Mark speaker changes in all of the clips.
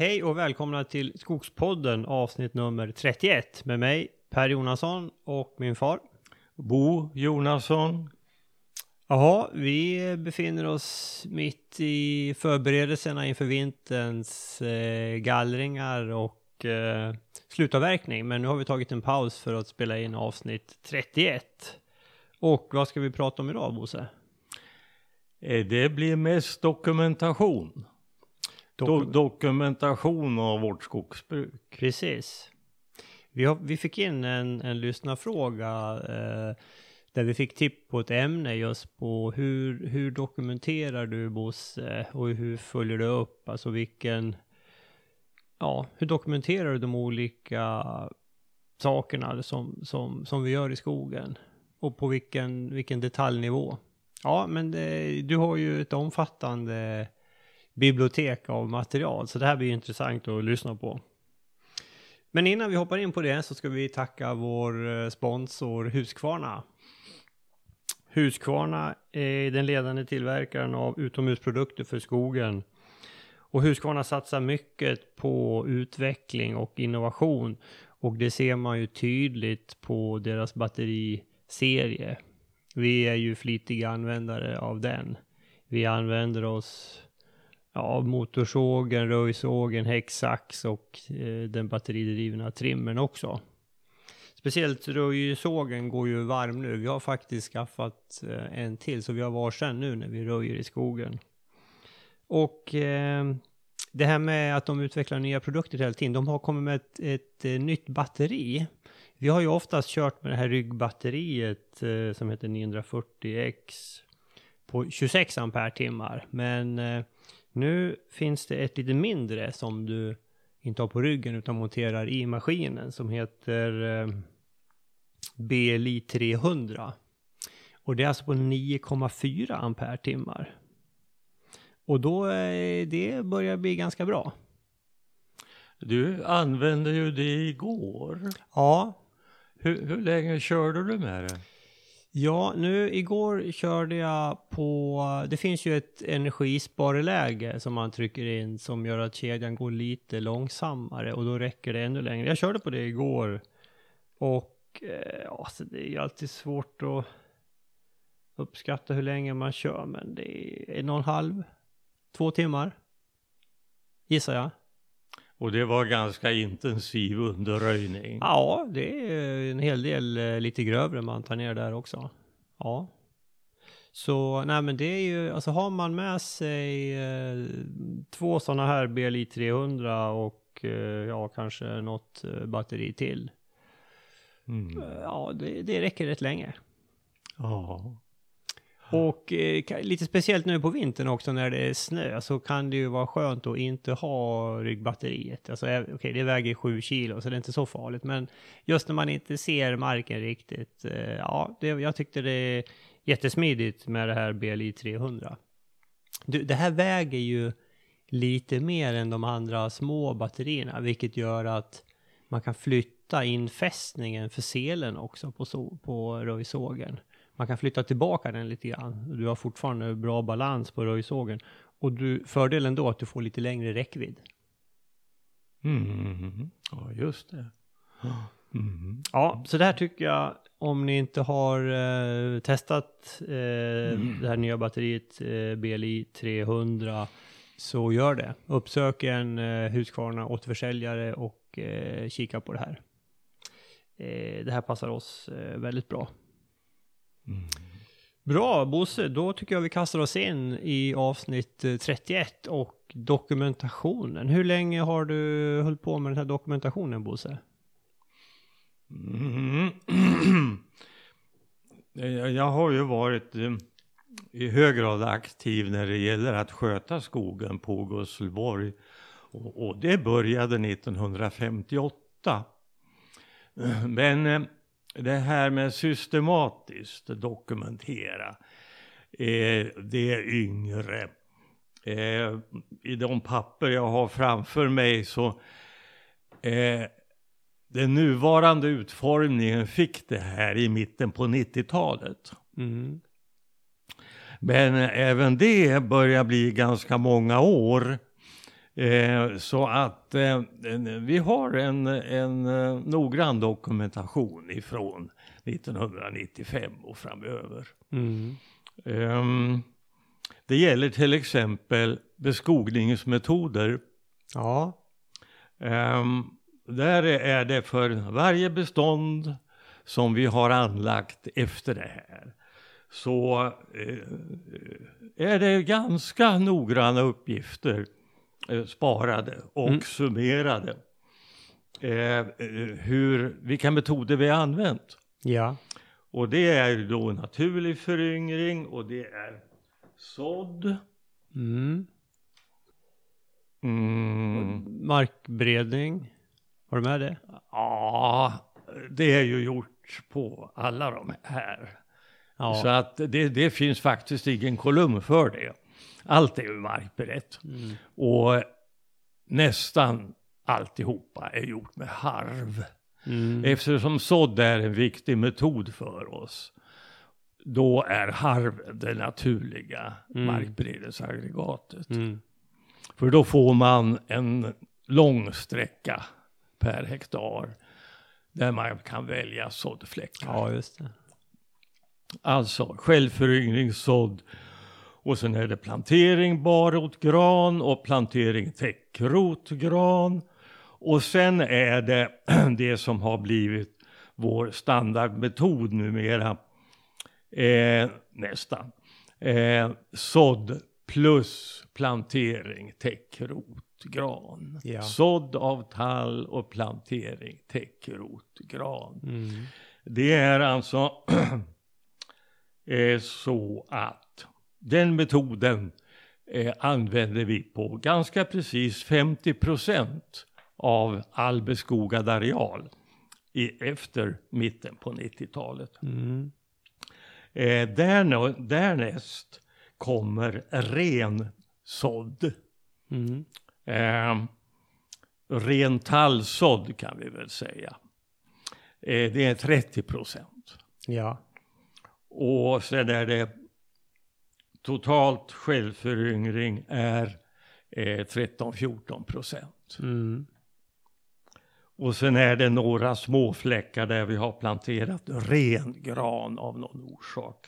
Speaker 1: Hej och välkomna till Skogspodden avsnitt nummer 31 med mig Per Jonasson och min far.
Speaker 2: Bo Jonasson.
Speaker 1: Jaha, vi befinner oss mitt i förberedelserna inför vinterns eh, gallringar och eh, slutavverkning. Men nu har vi tagit en paus för att spela in avsnitt 31. Och vad ska vi prata om idag, Bosse?
Speaker 2: Eh, Det blir mest dokumentation. Do
Speaker 1: Doku-
Speaker 2: dokumentation av vårt skogsbruk.
Speaker 1: Precis. Vi, har, vi fick in en, en lyssnarfråga eh, där vi fick tipp på ett ämne just på hur, hur dokumenterar du Bosse och hur följer du upp, alltså vilken, ja, hur dokumenterar du de olika sakerna som, som, som vi gör i skogen och på vilken, vilken detaljnivå. Ja, men det, du har ju ett omfattande bibliotek av material, så det här blir intressant att lyssna på. Men innan vi hoppar in på det så ska vi tacka vår eh, sponsor Husqvarna. Husqvarna är den ledande tillverkaren av utomhusprodukter för skogen. Och Husqvarna satsar mycket på utveckling och innovation. Och det ser man ju tydligt på deras batteriserie. Vi är ju flitiga användare av den. Vi använder oss ja, motorsågen, röjsågen, häcksax och eh, den batteridrivna trimmern också. Speciellt röjsågen går ju varm nu. Vi har faktiskt skaffat eh, en till så vi har varsin nu när vi röjer i skogen. Och eh, det här med att de utvecklar nya produkter hela tiden. De har kommit med ett, ett, eh, nytt batteri. Vi har ju oftast kört med det här ryggbatteriet eh, som heter 940X på 26 ampere-timmar. Men eh, nu finns det ett lite mindre som du inte har på ryggen utan monterar i maskinen som heter eh, BLI 300. Och det är alltså på 9,4 ampere-timmar. Och då eh, det börjar bli ganska bra.
Speaker 2: Du använde ju det igår.
Speaker 1: Ja,
Speaker 2: Hur, hur länge körde du med det?
Speaker 1: Ja, nu igår körde jag på, det finns ju ett energisparläge som man trycker in som gör att kedjan går lite långsammare och då räcker det ännu längre. Jag körde på det igår och eh, alltså det är ju alltid svårt att uppskatta hur länge man kör men det är en och en halv, två timmar gissar jag.
Speaker 2: Och det var ganska intensiv underröjning.
Speaker 1: Ja, det är en hel del eh, lite grövre man tar ner där också. Ja. Så nej men det är ju, alltså har man med sig eh, två sådana här BLI 300 och eh, ja kanske något eh, batteri till.
Speaker 2: Mm.
Speaker 1: Ja, det, det räcker rätt länge.
Speaker 2: Ja.
Speaker 1: Och eh, lite speciellt nu på vintern också när det är snö så kan det ju vara skönt att inte ha ryggbatteriet. Alltså okej, okej, det väger 7 kilo så det är inte så farligt. Men just när man inte ser marken riktigt. Eh, ja, det, jag tyckte det är jättesmidigt med det här BLI 300. Du, det här väger ju lite mer än de andra små batterierna, vilket gör att man kan flytta infästningen för selen också på, so- på röjsågen. Man kan flytta tillbaka den lite grann. Du har fortfarande bra balans på röjsågen. Och du, fördelen då är att du får lite längre räckvidd.
Speaker 2: Mm. Ja, just det. Mm.
Speaker 1: Ja, så det här tycker jag, om ni inte har eh, testat eh, det här nya batteriet eh, BLI 300 så gör det. Uppsök en eh, Husqvarna återförsäljare och eh, kika på det här. Eh, det här passar oss eh, väldigt bra.
Speaker 2: Mm.
Speaker 1: Bra Bosse, då tycker jag vi kastar oss in i avsnitt eh, 31 och dokumentationen. Hur länge har du hållit på med den här dokumentationen Bosse?
Speaker 2: Mm. Eh, jag har ju varit eh, i hög grad aktiv när det gäller att sköta skogen på Gusselborg. Och, det började 1958. Men det här med systematiskt dokumentera, eh, det är yngre. Eh, I de papper jag har framför mig så eh, den nuvarande utformningen fick det här i mitten på 90-talet.
Speaker 1: Mm.
Speaker 2: Men även det börjar bli ganska många år. Eh, så att eh, vi har en, en eh, noggrann dokumentation ifrån 1995 och framöver.
Speaker 1: Mm.
Speaker 2: Ehm, det gäller till exempel beskogningsmetoder.
Speaker 1: Ja.
Speaker 2: Ehm, där är det för varje bestånd som vi har anlagt efter det här så eh, är det ganska noggranna uppgifter eh, sparade och
Speaker 1: Mm.
Speaker 2: summerade. Eh, eh, hur, vilka metoder vi har använt.
Speaker 1: Ja.
Speaker 2: Och det är då naturlig föryngring och det är sådd.
Speaker 1: Mm.
Speaker 2: Mm.
Speaker 1: Markberedning. Har du med det?
Speaker 2: Ja, det är ju gjort på alla de här.
Speaker 1: Ja.
Speaker 2: Så att det, det finns faktiskt ingen kolumn för det. Allt är ju markberett.
Speaker 1: Mm.
Speaker 2: Och nästan alltihopa är gjort med harv.
Speaker 1: Mm.
Speaker 2: Eftersom sådd är en viktig metod för oss. Då är harv det naturliga
Speaker 1: Mm.
Speaker 2: markberedningsaggregatet.
Speaker 1: Mm.
Speaker 2: För då får man en lång sträcka per hektar. Där man kan välja såddfläckar.
Speaker 1: Ja, just det.
Speaker 2: Alltså självföryngringssådd. Och sen är det plantering barrotgran och plantering täckrotgran. Och sen är det det som har blivit vår standardmetod numera. Eh, nästan. Eh, sådd plus plantering täckrotgran.
Speaker 1: Ja.
Speaker 2: Sådd av tall och plantering täckrotgran.
Speaker 1: Mm.
Speaker 2: Det är alltså eh, så att den metoden eh, använder vi på ganska precis 50 procent av all beskogad areal i, efter mitten på 90-talet.
Speaker 1: Mm.
Speaker 2: Eh, därnä, därnäst kommer rensådd.
Speaker 1: Mm.
Speaker 2: Eh, ren tallsådd kan vi väl säga. Eh, det är 30 procent.
Speaker 1: Ja.
Speaker 2: Och sen är det totalt självföryngring är eh, 13-14 procent.
Speaker 1: Mm.
Speaker 2: Och sen är det några små fläckar där vi har planterat ren gran av någon orsak.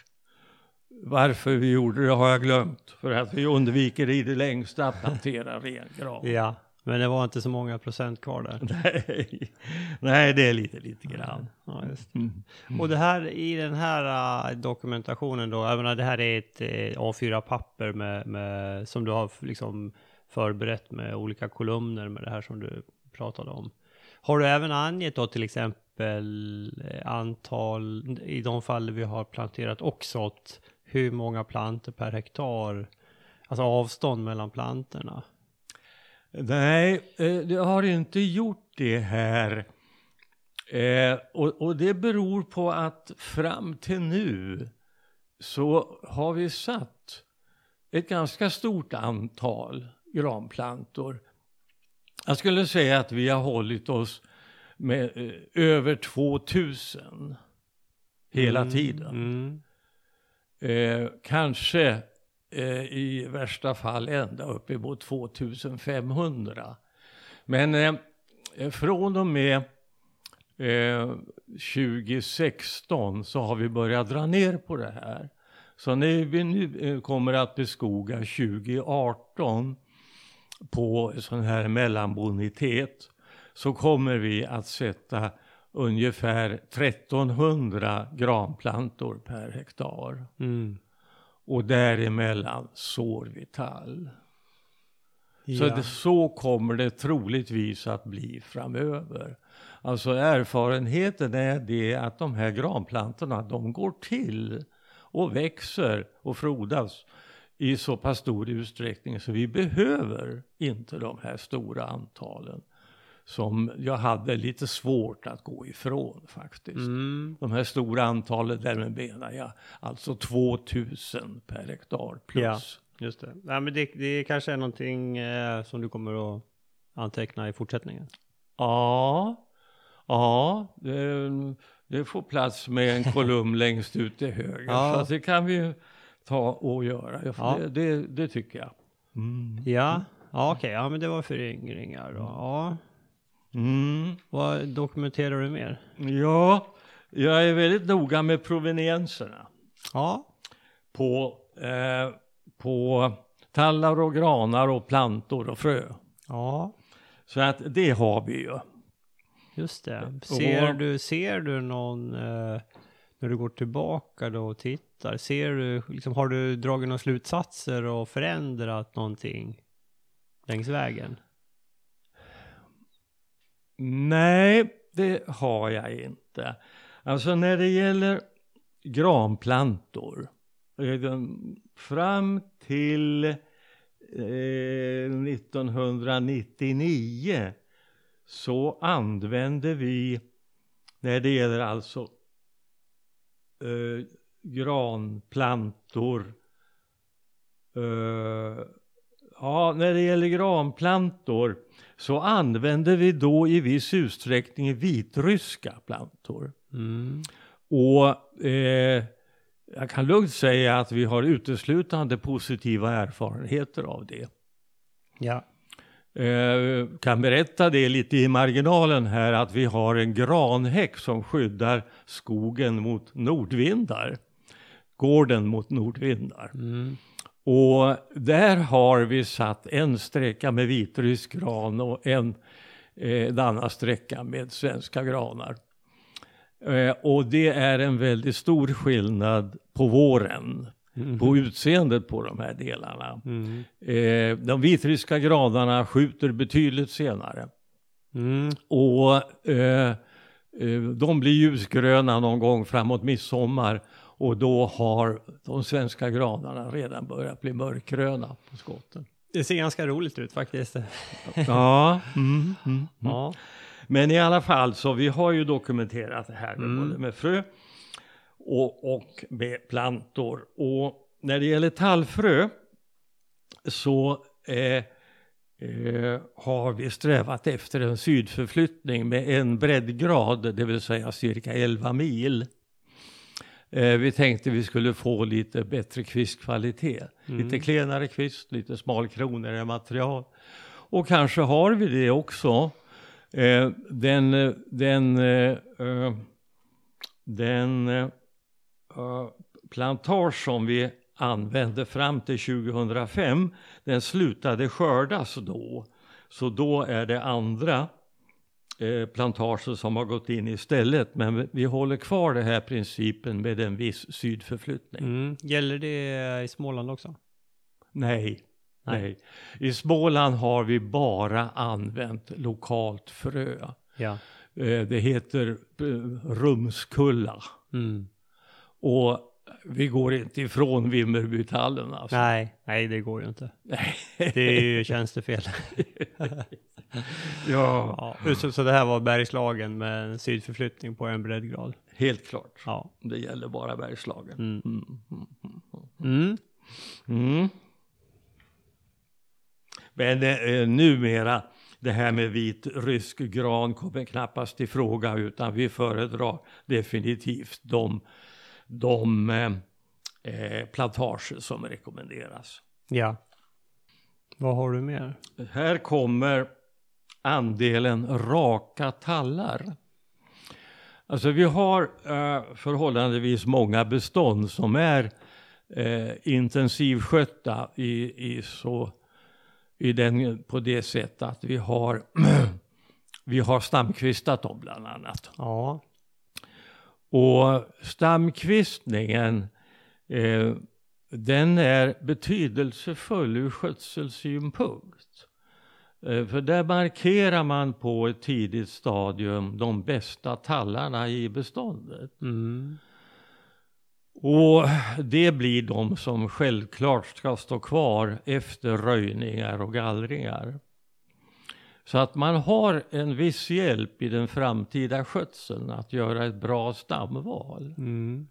Speaker 2: Varför vi gjorde det har jag glömt. För att vi undviker i det längsta att plantera ren gran.
Speaker 1: Ja. Men det var inte så många procent kvar där.
Speaker 2: Nej. Nej, det är lite, lite grann.
Speaker 1: Ja, just det.
Speaker 2: Mm.
Speaker 1: Och det här i den här äh, dokumentationen då, jag menar det här är ett eh, A4-papper med, med, som du har liksom förberett med olika kolumner med det här som du pratade om. Har du även angett då till exempel eh, antal, i de fall vi har planterat och sått, hur många planter per hektar, alltså avstånd mellan plantorna?
Speaker 2: Nej, eh, det har inte gjort det här. Eh, och, och det beror på att fram till nu så har vi satt ett ganska stort antal granplantor. Jag skulle säga att vi har hållit oss med eh, över 2000 hela
Speaker 1: Mm,
Speaker 2: tiden.
Speaker 1: Mm.
Speaker 2: Eh, kanske eh, Eh, i värsta fall ända uppemot 2500. Men eh, från och med eh, 2016 så har vi börjat dra ner på det här. Så när vi nu eh, kommer att beskoga 2018 på sån här mellanbonitet så kommer vi att sätta ungefär 1300 granplantor per hektar.
Speaker 1: Mm.
Speaker 2: Och däremellan sår vi tall. Så,
Speaker 1: Ja.
Speaker 2: det, så kommer det troligtvis att bli framöver. Alltså erfarenheten är det att de här granplantorna de går till och växer och frodas i så pass stor utsträckning så vi behöver inte de här stora antalen som jag hade lite svårt att gå ifrån faktiskt.
Speaker 1: Mm.
Speaker 2: De här stora antalen, därmed menar jag alltså 2000 per hektar plus.
Speaker 1: Ja. Just det. Nej, men det, det kanske är någonting eh, som du kommer att anteckna i fortsättningen.
Speaker 2: Ja, ja det, det får plats med en kolumn längst ut till höger.
Speaker 1: Ja.
Speaker 2: Så det kan vi ta och göra.
Speaker 1: Ja.
Speaker 2: Det, det, det tycker jag. Mm.
Speaker 1: Ja, Ja, okej. Ja, men det var föryngringar då. Ja.
Speaker 2: Mm.
Speaker 1: Vad dokumenterar du mer?
Speaker 2: Ja, jag är väldigt noga med provenienserna
Speaker 1: Ja.
Speaker 2: på, eh, på tallar och granar och plantor och frö.
Speaker 1: Ja,
Speaker 2: Så att det har vi ju.
Speaker 1: just det.
Speaker 2: Och-
Speaker 1: Ser du, ser du någon, eh, när du går tillbaka då och tittar, ser du, liksom, har du dragit några slutsatser och förändrat någonting längs vägen?
Speaker 2: Nej, det har jag inte. Alltså när det gäller granplantor, fram till eh, 1999 så använde vi, när det gäller alltså eh, granplantor, eh, ja när det gäller granplantor så använde vi då i viss utsträckning vitryska plantor.
Speaker 1: Mm.
Speaker 2: Och eh, jag kan lugnt säga att vi har uteslutande positiva erfarenheter av det.
Speaker 1: Ja.
Speaker 2: Eh, kan berätta det lite i marginalen här att vi har en granhäck som skyddar skogen mot nordvindar. Gården mot nordvindar.
Speaker 1: Mm.
Speaker 2: Och där har vi satt en sträcka med vitrysk gran och en, eh, en annan sträcka med svenska granar. Eh, och det är en väldigt stor skillnad på våren,
Speaker 1: Mm.
Speaker 2: på utseendet på de här delarna.
Speaker 1: Mm.
Speaker 2: Eh, de vitryska granarna skjuter betydligt senare.
Speaker 1: Mm.
Speaker 2: Och eh, eh, de blir ljusgröna någon gång framåt midsommar. Och då har de svenska granarna redan börjat bli mörkgröna på skotten.
Speaker 1: Det ser ganska roligt ut faktiskt.
Speaker 2: Ja, mm, mm.
Speaker 1: Ja.
Speaker 2: men i alla fall så vi har ju dokumenterat det här med,
Speaker 1: Mm.
Speaker 2: både med frö och, och med plantor. Och när det gäller tallfrö så eh, eh, har vi strävat efter en sydförflyttning med en breddgrad, det vill säga cirka 11 mil. Eh, vi tänkte vi skulle få lite bättre kvistkvalitet. Lite klenare kvist, lite smalkronigare material. Och kanske har vi det också. Eh, den den, eh, eh, den eh, eh, plantage som vi använde fram till 2005, den slutade skördas då. Så då är det andra eh, plantager som har gått in istället. Men vi- håller kvar den här principen med en viss sydförflyttning.
Speaker 1: Mm. Gäller det i Småland också?
Speaker 2: Nej,
Speaker 1: Nej.
Speaker 2: nej. I Småland har vi bara använt lokalt frö.
Speaker 1: Ja.
Speaker 2: Eh, Det heter eh, rumskulla.
Speaker 1: Mm.
Speaker 2: Och vi går inte ifrån Vimmerbytallen alltså.
Speaker 1: Nej, nej det går ju inte. Det är ju tjänstefel.
Speaker 2: ja,
Speaker 1: Ja. Så, så det här var Bergslagen med en sydförflyttning på en breddgrad.
Speaker 2: helt klart.
Speaker 1: Ja.
Speaker 2: Det gäller bara Bergslagen.
Speaker 1: Mm.
Speaker 2: Mm, mm, mm.
Speaker 1: Mm.
Speaker 2: Men eh, numera, det här med vit rysk gran kommer knappast till fråga utan vi föredrar definitivt de, de eh, eh, plantager som rekommenderas.
Speaker 1: Ja. Vad har du mer?
Speaker 2: Här kommer andelen raka tallar. Alltså vi har eh, förhållandevis många bestånd som är eh, intensivskötta i, i, så, i den, på det sättet att vi har, vi har stamkvistat dem bland annat.
Speaker 1: Ja.
Speaker 2: Och stamkvistningen eh, den är betydelsefull ur skötselsynpunkt. Eh, för där markerar man på ett tidigt stadium de bästa tallarna i beståndet.
Speaker 1: Mm.
Speaker 2: Och det blir de som självklart ska stå kvar efter röjningar och gallringar. Så att man har en viss hjälp i den framtida skötseln att göra ett bra stamval.
Speaker 1: Mm.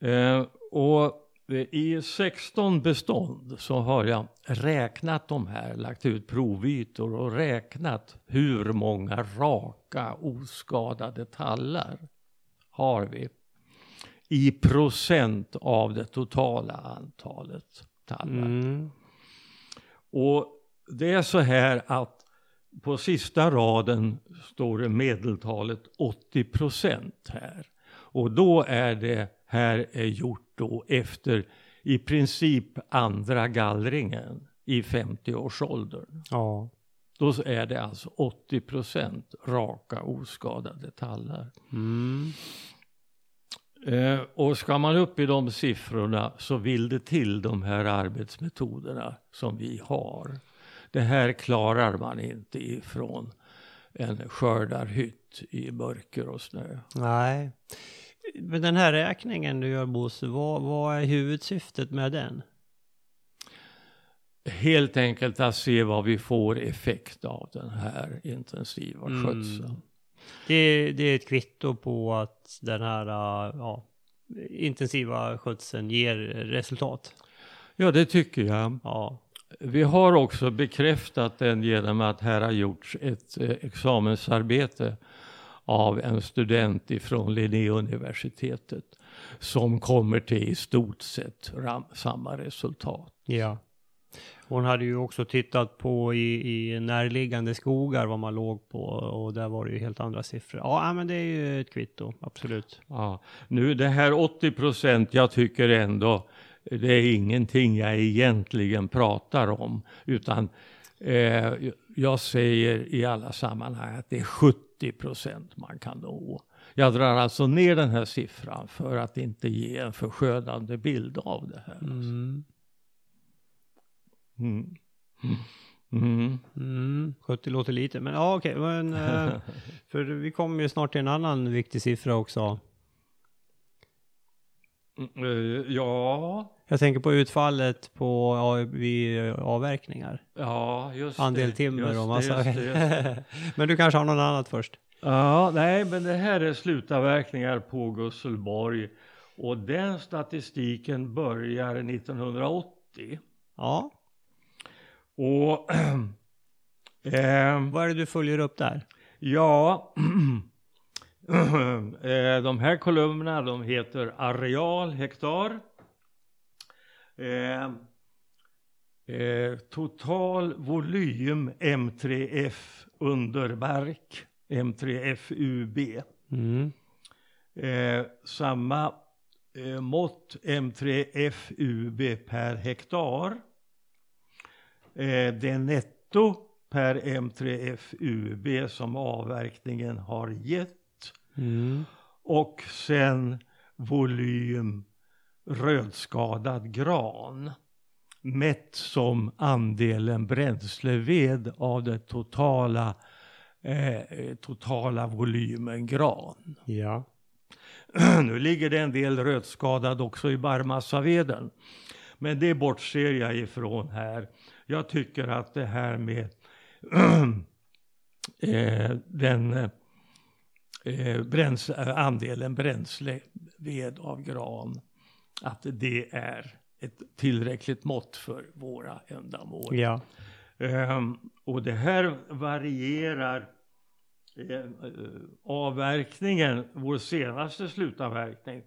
Speaker 2: Eh, och i 16 bestånd så har jag räknat de här, lagt ut provytor och räknat hur många raka oskadade tallar har vi i procent av det totala antalet tallar.
Speaker 1: Mm.
Speaker 2: Och det är så här att på sista raden står det medeltalet 80 procent här. Och då är det här är gjort då efter i princip andra gallringen i 50-årsåldern.
Speaker 1: Ja.
Speaker 2: Då är det alltså 80 procent raka oskadade tallar.
Speaker 1: Mm.
Speaker 2: Eh, och ska man upp i de siffrorna så vill det till de här arbetsmetoderna som vi har. Det här klarar man inte ifrån en skördarhytt i mörker och snö.
Speaker 1: Nej. Men den här räkningen du gör Bosse, vad, vad är huvudsyftet med den?
Speaker 2: Helt enkelt att se vad vi får effekt av den här intensiva
Speaker 1: Mm.
Speaker 2: skötseln.
Speaker 1: Det, det är ett kvitto på att den här uh, ja, intensiva skötseln ger resultat.
Speaker 2: Ja, det tycker jag.
Speaker 1: Ja.
Speaker 2: Vi har också bekräftat den genom att här har gjorts ett eh, examensarbete av en student ifrån Linnéuniversitetet som kommer till i stort sett samma resultat.
Speaker 1: ja. Hon hade ju också tittat på i, i närliggande skogar vad man låg på och där var det ju helt andra siffror. Ja, men det är ju ett kvitto, absolut.
Speaker 2: Ja, nu det här 80 procent, jag tycker ändå det är ingenting jag egentligen pratar om, utan eh, jag säger i alla sammanhang att det är 70 procent man kan nå. Jag drar alltså ner den här siffran för att inte ge en förskönande bild av det här.
Speaker 1: Mm.
Speaker 2: Mm. Mm.
Speaker 1: Mm. 70 låter lite, men ja okej, men eh, för vi kommer ju snart till en annan viktig siffra också.
Speaker 2: Eh, ja,
Speaker 1: Jag tänker på utfallet på ja, vid avverkningar.
Speaker 2: ja, just det.
Speaker 1: Andel timmer
Speaker 2: just
Speaker 1: och
Speaker 2: det,
Speaker 1: massa.
Speaker 2: just det, just det.
Speaker 1: men du kanske har någon annat först?
Speaker 2: Ja, nej, men det här är slutavverkningar på Gusselborg och den statistiken börjar 1980.
Speaker 1: Ja,
Speaker 2: Och eh,
Speaker 1: vad är det du följer upp där?
Speaker 2: ja, de här kolumnerna de heter areal hektar. Eh, eh, total volym M3F underbark, M3FUB.
Speaker 1: Mm.
Speaker 2: Eh, samma eh, mått M3FUB per hektar. Eh, det netto per M3FUB som avverkningen har gett.
Speaker 1: Mm.
Speaker 2: Och sen volym rödskadad gran. Mätt som andelen bränsleved av den totala, eh, totala volymen gran.
Speaker 1: Ja.
Speaker 2: Nu ligger det en del rötskadad också i barrmassaveden. Men det bortser jag ifrån här. Jag tycker att det här med eh, den eh, bräns, andelen bränsleved av gran, att det är ett tillräckligt mått för våra ändamål.
Speaker 1: Ja.
Speaker 2: Ehm, och det här varierar eh, eh, avverkningen, vår senaste slutavverkning,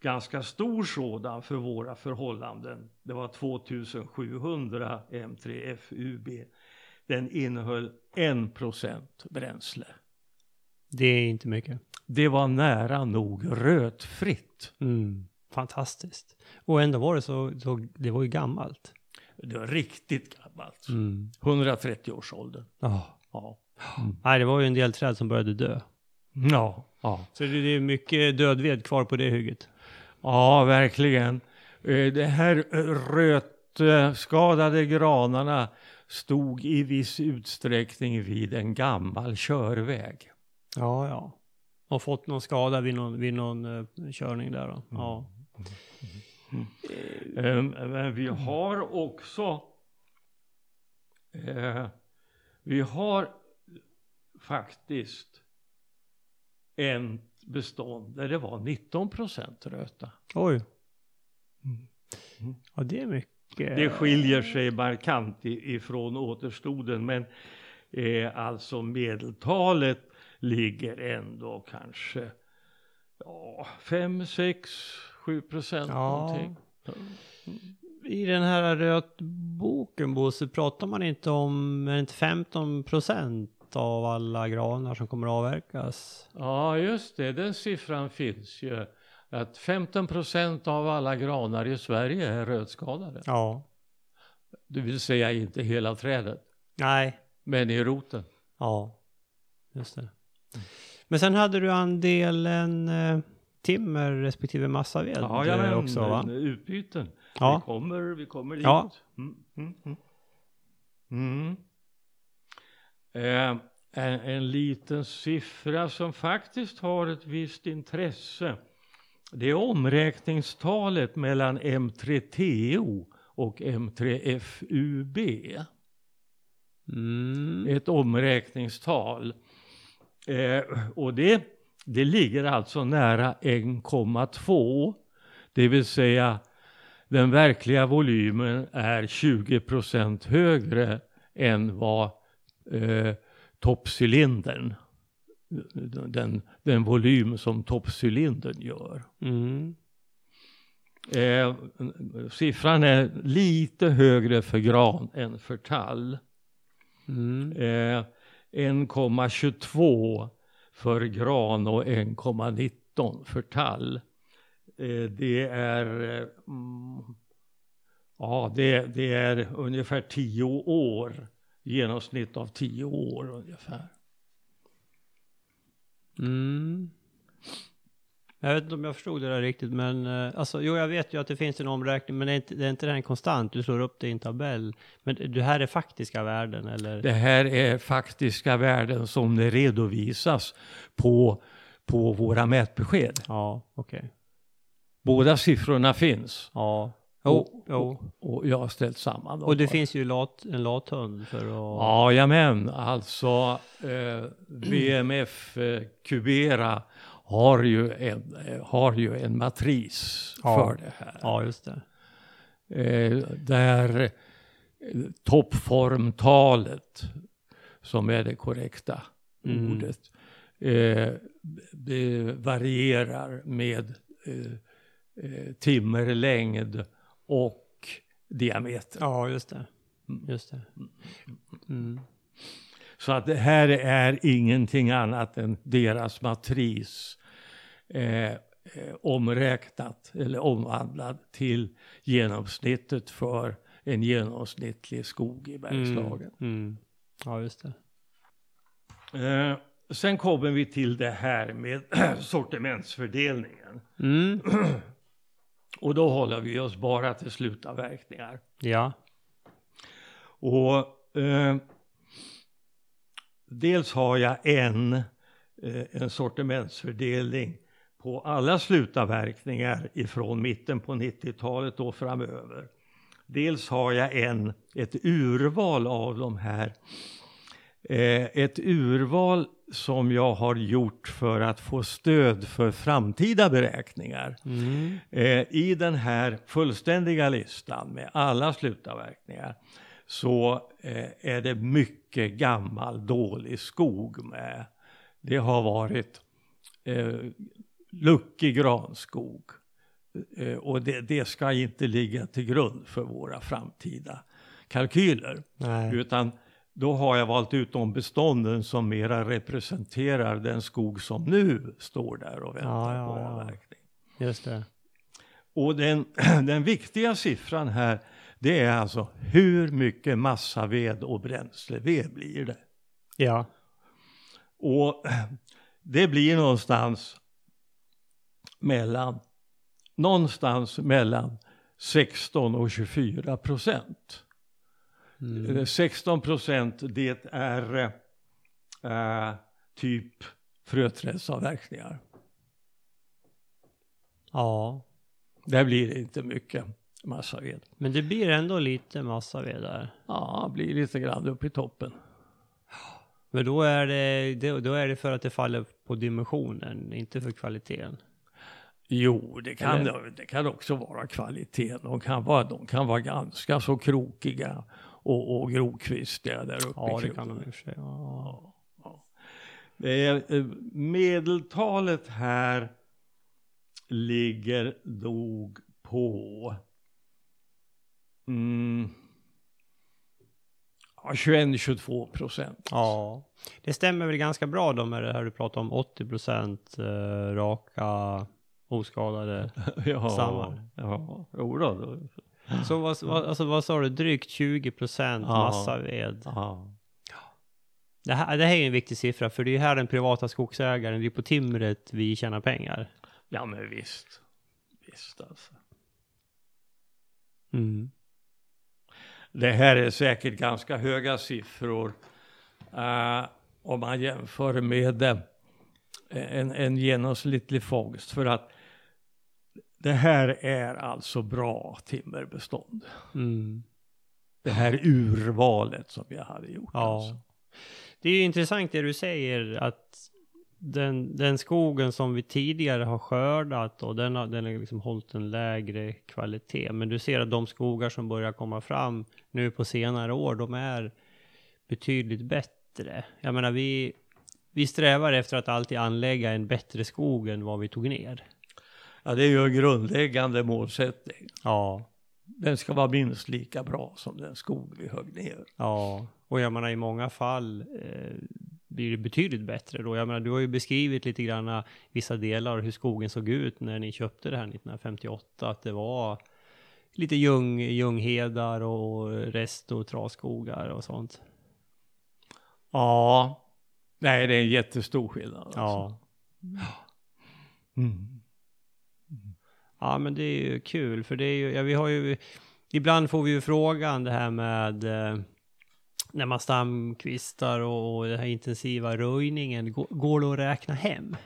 Speaker 2: ganska stor sådan för våra förhållanden. Det var 2700 M3 FUB. Den innehöll 1% bränsle.
Speaker 1: Det är inte mycket.
Speaker 2: Det var nära nog rötfritt.
Speaker 1: Mm. Fantastiskt. Och ändå var det så, så det var ju gammalt.
Speaker 2: Det var riktigt gammalt.
Speaker 1: Mm.
Speaker 2: 130-årsåldern.
Speaker 1: Ja.
Speaker 2: Ja.
Speaker 1: Nej, det var ju en del träd som började dö.
Speaker 2: Ja. ja.
Speaker 1: Så det är mycket dödved kvar på det hygget.
Speaker 2: Ja, verkligen. Eh, Det här rötskadade granarna stod i viss utsträckning vid en gammal körväg.
Speaker 1: Ja, ja. Och fått någon skada vid någon, vid någon uh, körning där då. Ja.
Speaker 2: Eh, Men vi har också eh, vi har faktiskt en bestånd där det var 19 procent röta.
Speaker 1: Oj.
Speaker 2: Mm.
Speaker 1: Ja, det är mycket.
Speaker 2: Det skiljer sig markant ifrån återstoden men eh, alltså medeltalet ligger ändå kanske ja, 5, 6, 7 procent
Speaker 1: Ja.
Speaker 2: någonting.
Speaker 1: I den här rötboken Bosse, pratar man inte om, inte 15 procent av alla granar som kommer att avverkas?
Speaker 2: Ja, just det, den siffran finns ju. Att 15 procent av alla granar i Sverige är rötskadade.
Speaker 1: Ja.
Speaker 2: Det vill säga inte hela trädet,
Speaker 1: Nej.
Speaker 2: men i roten.
Speaker 1: Ja. Just det. Men sen hade du andelen eh, timmer respektive massaved
Speaker 2: Ja,
Speaker 1: eh,
Speaker 2: ja
Speaker 1: också va?
Speaker 2: utbyten.
Speaker 1: Ja.
Speaker 2: Vi kommer, vi kommer dit.
Speaker 1: Ja.
Speaker 2: Mm, mm, mm. Mm. Eh, en, en liten siffra som faktiskt har ett visst intresse. Det är omräkningstalet mellan M3TO och M3FUB.
Speaker 1: Mm.
Speaker 2: Ett omräkningstal. Eh, och det, det ligger alltså nära 1,2. Det vill säga den verkliga volymen är 20 procent högre än vad eh, toppcylindern, den, den volym som toppcylindern gör.
Speaker 1: Mm.
Speaker 2: Eh, siffran är lite högre för gran än för tall.
Speaker 1: Mm.
Speaker 2: Eh, 1,22 för gran och 1,19 för tall. Eh, det är eh, mm, ja, det, det är ungefär 10 år, genomsnitt av 10 år ungefär.
Speaker 1: Mm. Jag vet inte om jag förstod det där riktigt, men eh, alltså, jo, jag vet ju att det finns en omräkning, men det är inte, det är inte den konstant. Du slår upp det i en tabell. Men det här är faktiska värden, eller?
Speaker 2: Det här är faktiska värden som det redovisas på, på våra mätbesked.
Speaker 1: Ja, okej.
Speaker 2: Båda siffrorna finns
Speaker 1: Ja.
Speaker 2: Och,
Speaker 1: jo.
Speaker 2: och jag har ställt samman dem.
Speaker 1: Och det finns ju lat, en lathund för att...
Speaker 2: Jajamän, alltså eh, VMF eh, Cubera har ju en, har ju en matris
Speaker 1: Ja.
Speaker 2: för det här.
Speaker 1: Ja, just det.
Speaker 2: Eh, där eh, toppformtalet, som är det korrekta
Speaker 1: Mm.
Speaker 2: ordet, eh, det varierar med eh, eh, timmerlängd och diameter.
Speaker 1: Ja, just det. Just det. Mm.
Speaker 2: Så att det här är ingenting annat än deras matris eh, eh, omräknat eller omvandlat till genomsnittet för en genomsnittlig skog i Bergslagen.
Speaker 1: Mm. Mm. Ja, just det.
Speaker 2: Eh, sen kommer vi till det här med sortimentsfördelningen.
Speaker 1: Mm.
Speaker 2: Och då håller vi oss bara till slutavverkningar.
Speaker 1: Ja.
Speaker 2: Och eh, dels har jag en, eh, en sortimentsfördelning på alla slutavverkningar ifrån mitten på 90-talet och framöver. Dels har jag en, ett urval av de här. Eh, ett urval som jag har gjort för att få stöd för framtida beräkningar.
Speaker 1: Mm.
Speaker 2: Eh, I den här fullständiga listan med alla slutavverkningar så eh, är det mycket gammal dålig skog med. Det har varit luckig granskog eh, och det, det ska inte ligga till grund för våra framtida kalkyler.
Speaker 1: Nej.
Speaker 2: Utan då har jag valt ut de bestånden som mera representerar den skog som nu står där och väntar
Speaker 1: Ja, ja,
Speaker 2: på
Speaker 1: ja.
Speaker 2: avverkning.
Speaker 1: Just det.
Speaker 2: Och den, den viktiga siffran här, det är alltså hur mycket massaved och bränsleved blir det?
Speaker 1: Ja.
Speaker 2: Och det blir någonstans mellan, någonstans mellan 16 och 24 procent.
Speaker 1: Mm.
Speaker 2: Eh, 16 procent det är eh, typ fröträdsavverkningar.
Speaker 1: Ja.
Speaker 2: Där blir det inte mycket massaved.
Speaker 1: Men det blir ändå lite massaved där.
Speaker 2: Ja, blir lite grann upp i toppen.
Speaker 1: Men då är, det, det, då är det för att det faller på dimensionen, inte för kvaliteten.
Speaker 2: Jo, det kan,
Speaker 1: Eller?
Speaker 2: det kan också vara kvaliteten. De kan vara, de kan vara ganska så krokiga och, och grovkvistiga där uppe
Speaker 1: Ja, det kan de i och för sig. Ja.
Speaker 2: Ja, ja. Det är, eh, medeltalet här ligger nog på Mm. Ja, 21-22 procent.
Speaker 1: Ja, det stämmer väl ganska bra då med det här du pratar om 80 procent eh, raka oskadade
Speaker 2: ja,
Speaker 1: stammar.
Speaker 2: ja, jo då, då.
Speaker 1: Så vad, vad, alltså, vad sa du, drygt 20 procent massaved?
Speaker 2: Ja.
Speaker 1: Det här, det här är en viktig siffra, för det är ju här den privata skogsägaren, det är på timret vi tjänar pengar.
Speaker 2: ja, men visst. Visst alltså.
Speaker 1: Mm.
Speaker 2: Det här är säkert ganska höga siffror eh, om man jämför med eh, en, en genomsnittlig fångst. För att det här är alltså bra timmerbestånd.
Speaker 1: Mm.
Speaker 2: Det här urvalet som vi hade gjort.
Speaker 1: Ja.
Speaker 2: Alltså.
Speaker 1: Det är ju intressant det du säger att den, den skogen som vi tidigare har skördat och den har, den har liksom hållit en lägre kvalitet. Men du ser att de skogar som börjar komma fram nu på senare år, de är betydligt bättre. Jag menar, vi, vi strävar efter att alltid anlägga en bättre skog än vad vi tog ner.
Speaker 2: Ja, det är ju en grundläggande målsättning.
Speaker 1: Ja,
Speaker 2: Den ska vara minst lika bra som den skog vi högg ner.
Speaker 1: ja. Och jag menar i många fall eh, blir det betydligt bättre då. Jag menar, du har ju beskrivit lite grann eh, vissa delar hur skogen såg ut när ni köpte det här 1958. Att det var lite ljung, ljunghedar och rest och trasskogar och sånt.
Speaker 2: Ja, nej det är en jättestor skillnad. Alltså.
Speaker 1: Ja.
Speaker 2: Mm.
Speaker 1: Ja, men det är ju kul, för det är ju, ja, vi har ju, ibland får vi ju frågan det här med eh, när man stamkvistar och, och den här intensiva röjningen, går, går det att räkna hem?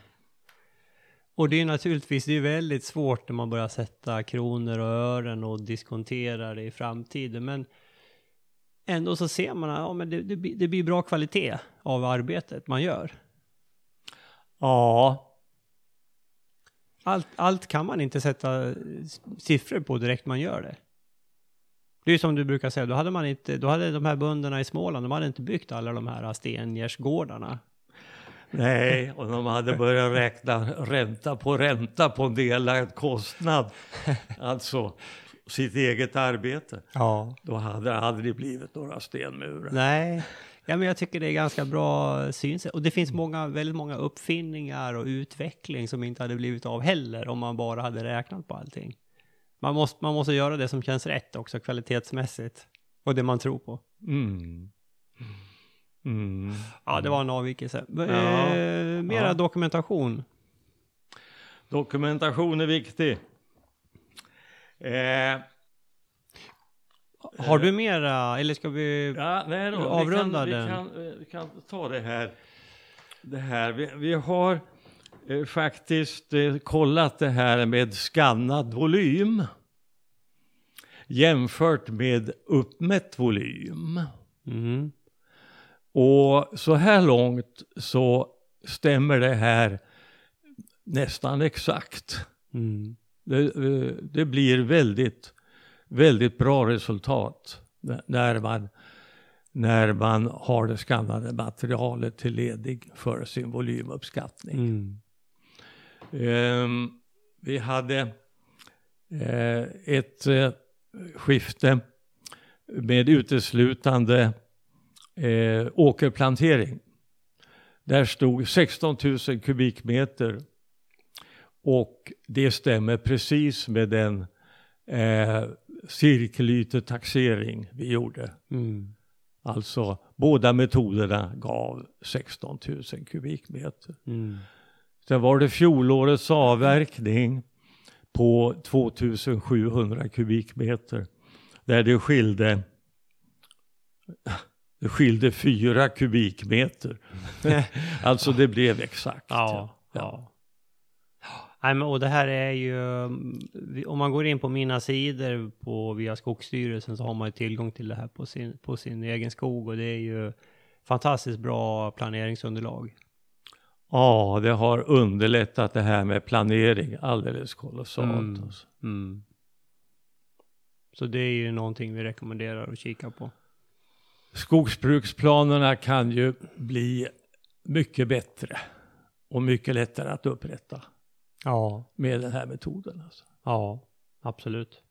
Speaker 1: Och det är naturligtvis, det är väldigt svårt när man börjar sätta kronor och ören och diskontera det i framtiden, men ändå så ser man att ja, men det, det, det blir bra kvalitet av arbetet man gör.
Speaker 2: Ja,
Speaker 1: allt, allt kan man inte sätta siffror på direkt man gör det. Det är ju som du brukar säga, då hade man inte, då hade de här bönderna i Småland, de hade inte byggt alla de här stengärdsgårdarna.
Speaker 2: nej, och de hade börjat räkna ränta på ränta på en delad kostnad. Alltså sitt eget arbete.
Speaker 1: Ja.
Speaker 2: Då hade det aldrig blivit några stenmurar.
Speaker 1: Nej, ja, men jag tycker det är ganska bra synsätt. Och det finns många, väldigt många uppfinningar och utveckling som inte hade blivit av heller om man bara hade räknat på allting. Man måste, man måste göra det som känns rätt också kvalitetsmässigt. Och det man tror på.
Speaker 2: Mm. Mm.
Speaker 1: Ja, det var en avvikelse.
Speaker 2: Ja.
Speaker 1: Eh, mera
Speaker 2: Ja.
Speaker 1: dokumentation.
Speaker 2: Dokumentation är viktig. Eh,
Speaker 1: Har du mera, eller ska vi...
Speaker 2: Ja, nej då.
Speaker 1: Avrunda
Speaker 2: vi kan,
Speaker 1: den.
Speaker 2: Vi kan, eh, vi kan ta det här. Det här. Vi, vi har eh, faktiskt eh, kollat det här med skannad volym jämfört med uppmätt volym.
Speaker 1: Mm.
Speaker 2: Och så här långt så stämmer det här nästan exakt.
Speaker 1: Mm.
Speaker 2: Det, eh, det blir väldigt, väldigt bra resultat när man, när man har det skannade materialet tillgänglig för sin volymuppskattning.
Speaker 1: Mm.
Speaker 2: Ehm, vi hade eh, ett eh, skifte med uteslutande eh, åkerplantering. Där stod 16 000 kubikmeter och det stämmer precis med den cirkelytetaxering vi gjorde.
Speaker 1: Mm.
Speaker 2: Alltså båda metoderna gav 16 000 kubikmeter.
Speaker 1: Mm.
Speaker 2: Sen var det fjolårets avverkning på 2700 kubikmeter. Där det skilde, det skilde fyra kubikmeter. alltså det blev exakt.
Speaker 1: Ja, ja. Nej, men, och det här är ju, om man går in på mina sidor på, via Skogsstyrelsen så har man ju tillgång till det här på sin, på sin egen skog och det är ju fantastiskt bra planeringsunderlag.
Speaker 2: Ja, det har underlättat det här med planering alldeles kolossalt.
Speaker 1: Mm.
Speaker 2: Alltså.
Speaker 1: Mm. Så det är ju någonting vi rekommenderar att kika på.
Speaker 2: Skogsbruksplanerna kan ju bli mycket bättre och mycket lättare att upprätta
Speaker 1: Ja,
Speaker 2: med den här metoden. Alltså.
Speaker 1: ja, absolut.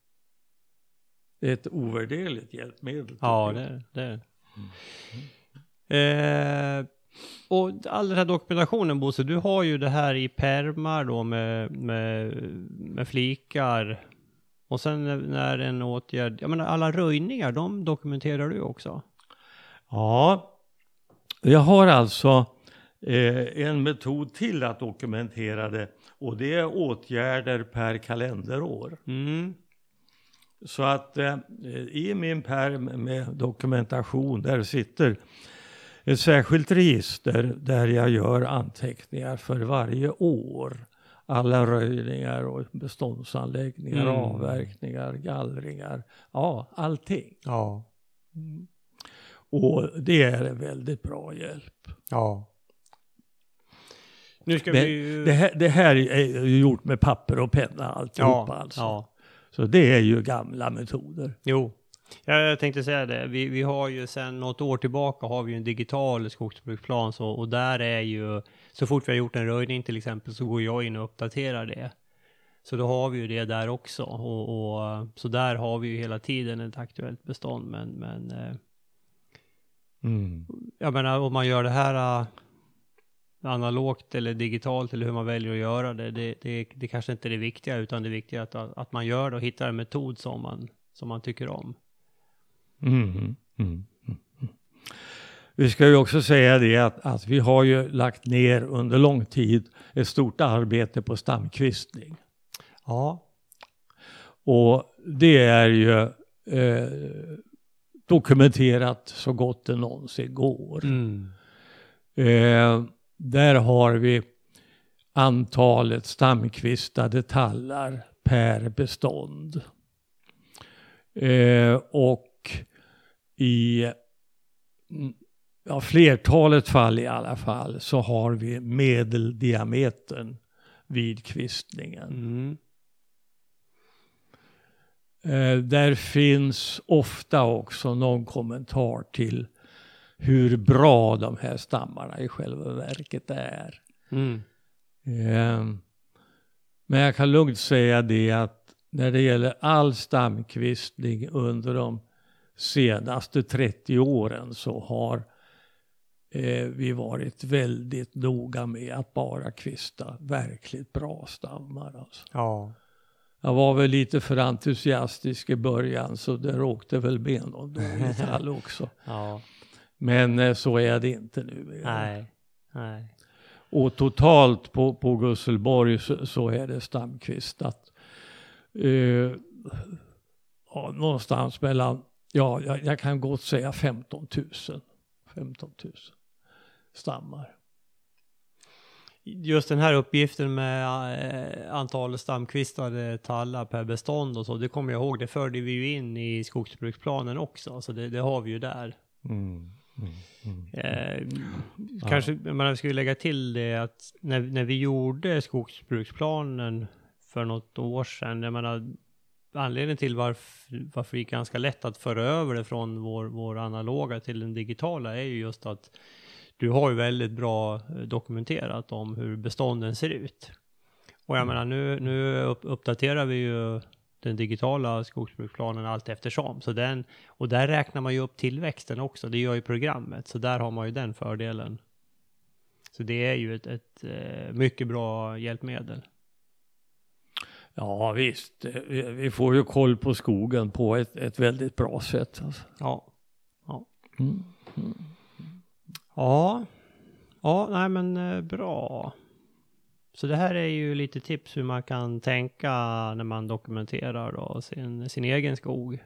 Speaker 2: ett ovärderligt hjälpmedel.
Speaker 1: Ja, det, det. Eh, och all den här dokumentationen Bosse, du har ju det här i permar då med, med, med flikar. Och sen när- en åtgärd, jag menar alla röjningar, de dokumenterar du också.
Speaker 2: Ja, jag har alltså en metod till att dokumentera det och det är åtgärder per kalenderår.
Speaker 1: Mm.
Speaker 2: Så att eh, i min perm med dokumentation där sitter ett särskilt register där jag gör anteckningar för varje år. Alla röjningar och beståndsanläggningar,
Speaker 1: Mm.
Speaker 2: avverkningar, gallringar, ja allting.
Speaker 1: Ja.
Speaker 2: Och det är en väldigt bra hjälp.
Speaker 1: Ja. Nu ska
Speaker 2: Men
Speaker 1: vi.
Speaker 2: Det här, det här är ju gjort med papper och penna alltihopa
Speaker 1: ja,
Speaker 2: alltså.
Speaker 1: ja.
Speaker 2: Så det är ju gamla metoder.
Speaker 1: Jo. Ja, jag tänkte säga det. Vi, vi har ju sedan något år tillbaka har vi ju en digital skogsbruksplan så, och där är ju, så fort vi har gjort en röjning till exempel så går jag in och uppdaterar det. Så då har vi ju det där också och, och så där har vi ju hela tiden ett aktuellt bestånd men, men eh,
Speaker 2: Mm.
Speaker 1: jag menar om man gör det här analogt eller digitalt eller hur man väljer att göra det, det, det, det kanske inte är det viktiga utan det viktiga är att, att man gör det och hittar en metod som man, som man tycker om.
Speaker 2: Mm. Mm. Mm. Mm. Vi ska ju också säga det att, att vi har ju lagt ner under lång tid ett stort arbete på stamkvistning.
Speaker 1: Ja.
Speaker 2: Och det är ju eh, dokumenterat så gott det någonsin går.
Speaker 1: Mm.
Speaker 2: Eh, där har vi antalet stamkvistade tallar per bestånd. Eh, och i mm, ja, flertalet fall i alla fall så har vi medeldiametern vid kvistningen.
Speaker 1: Mm.
Speaker 2: Eh, där finns ofta också någon kommentar till hur bra de här stammarna i själva verket är.
Speaker 1: Mm.
Speaker 2: Eh, men jag kan lugnt säga det att när det gäller all stamkvistning under de senaste 30 åren så har eh, vi varit väldigt noga med att bara kvista verkligt bra stammar. Alltså.
Speaker 1: Ja.
Speaker 2: Jag var väl lite för entusiastisk i början så det råkte väl med någon dålig tall också.
Speaker 1: Ja.
Speaker 2: Men eh, så är det inte nu.
Speaker 1: Nej. Nej.
Speaker 2: Och totalt på, på Gusselborg så, så är det stamkvistat. Eh, ja, någonstans mellan, ja jag, jag kan gott säga 15 000. 15 000 stammar.
Speaker 1: Just den här uppgiften med eh, antalet stamkvistade tallar per bestånd och så, det kommer jag ihåg, det förde vi ju in i skogsbruksplanen också, så det, det har vi ju där.
Speaker 2: Mm. Mm. Mm.
Speaker 1: Eh, Kanske man ju lägga till det att när, när vi gjorde skogsbruksplanen för något år sedan, jag menar anledningen till varför, varför det gick ganska lätt att föra över det från vår, vår analoga till den digitala är ju just att du har ju väldigt bra eh, dokumenterat om hur bestånden ser ut. Och jag menar nu, nu upp, uppdaterar vi ju den digitala skogsbruksplanen allt eftersom. Så den, och där räknar man ju upp tillväxten också, det gör ju programmet. Så där har man ju den fördelen. Så det är ju ett, ett eh, mycket bra hjälpmedel.
Speaker 2: Ja visst, eh, vi, får ju koll på skogen på ett, ett väldigt bra sätt. Alltså.
Speaker 1: Ja.
Speaker 2: Mm.
Speaker 1: Ja. Ja, nej men eh, bra. Så det här är ju lite tips hur man kan tänka när man dokumenterar då sin, sin egen skog.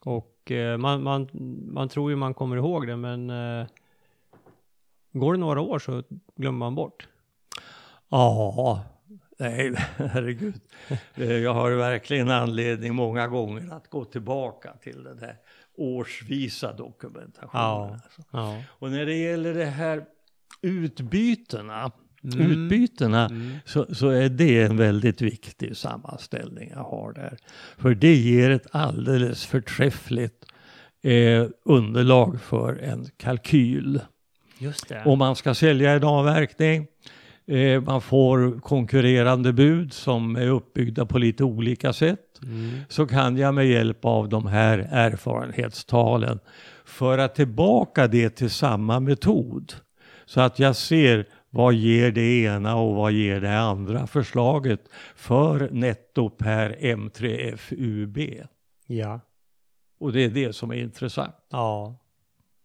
Speaker 1: Och eh, man, man, man tror ju man kommer ihåg det men eh, går det några år så glömmer man bort.
Speaker 2: Ja, nej herregud. Eh, Jag har verkligen anledning många gånger att gå tillbaka till den här årsvisa dokumentationen.
Speaker 1: Ja.
Speaker 2: alltså.
Speaker 1: Ja.
Speaker 2: Och när det gäller det här utbytena,
Speaker 1: Mm.
Speaker 2: utbytena
Speaker 1: Mm.
Speaker 2: så, så är det en väldigt viktig sammanställning jag har där. För det ger ett alldeles förträffligt eh, underlag för en kalkyl.
Speaker 1: Just det.
Speaker 2: Om man ska sälja en avverkning, eh, man får konkurrerande bud som är uppbyggda på lite olika sätt.
Speaker 1: Mm.
Speaker 2: så kan jag med hjälp av de här erfarenhetstalen föra tillbaka det till samma metod. Så att jag ser vad ger det ena och vad ger det andra förslaget för netto per M3FUB.
Speaker 1: Ja.
Speaker 2: Och det är det som är intressant.
Speaker 1: Ja.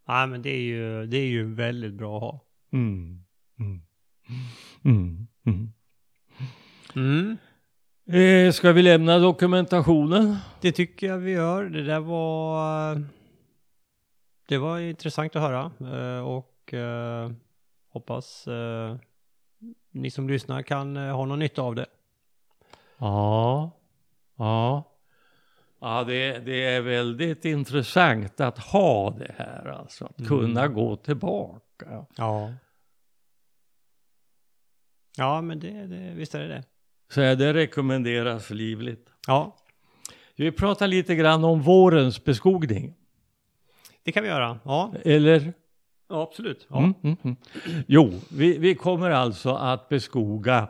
Speaker 1: Nej, men det är ju, det är ju väldigt bra att ha.
Speaker 2: Mm. Mm. Mm. Mm.
Speaker 1: Mm.
Speaker 2: Eh, ska vi lämna dokumentationen?
Speaker 1: Det tycker jag vi gör. Det där var... Det var intressant att höra eh, och eh, hoppas eh, ni som lyssnar kan eh, ha någon nytta av det.
Speaker 2: Ja. Ja. Ja, det, det är väldigt intressant att ha det här, alltså. Att
Speaker 1: Mm.
Speaker 2: kunna gå tillbaka.
Speaker 1: Ja. Ja, men det, det, visst är det det.
Speaker 2: Så det rekommenderas livligt.
Speaker 1: Ja,
Speaker 2: Vi pratar lite grann om vårens beskogning.
Speaker 1: det kan vi göra. Ja,
Speaker 2: Eller?
Speaker 1: Ja absolut. Ja.
Speaker 2: Mm, mm, mm. Jo, vi, vi kommer alltså att beskoga,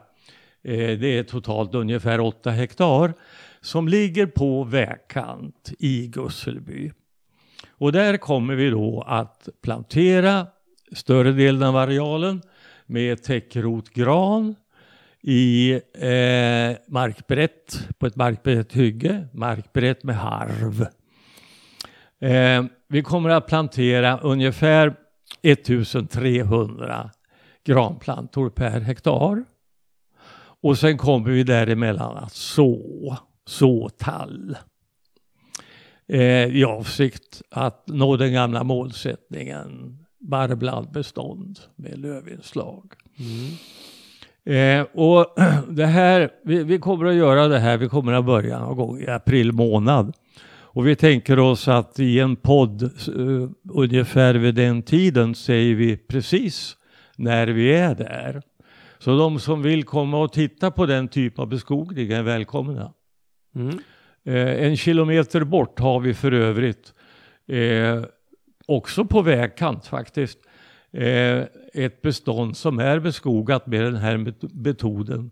Speaker 2: eh, det är totalt ungefär 8 hektar, som ligger på vägkant i Gusselby. Och där kommer vi då att plantera större delen av arealen med täckrotgran i eh, markbrett, på ett markbrett hygge, markbrett med harv. Eh, vi kommer att plantera ungefär 1300 granplantor per hektar. Och sen kommer vi däremellan att så, så tall. Eh, I avsikt att nå den gamla målsättningen barblandbestånd med lövinslag.
Speaker 1: Mm.
Speaker 2: Eh, och det här, vi, vi kommer att göra det här, vi kommer att börja någon gång i april månad. Och vi tänker oss att i en podd eh, ungefär vid den tiden säger vi precis när vi är där. Så de som vill komma och titta på den typ av beskogning är välkomna.
Speaker 1: Mm.
Speaker 2: Eh, en kilometer bort har vi för övrigt, eh, också på vägkant faktiskt, eh, ett bestånd som är beskogat med den här met- metoden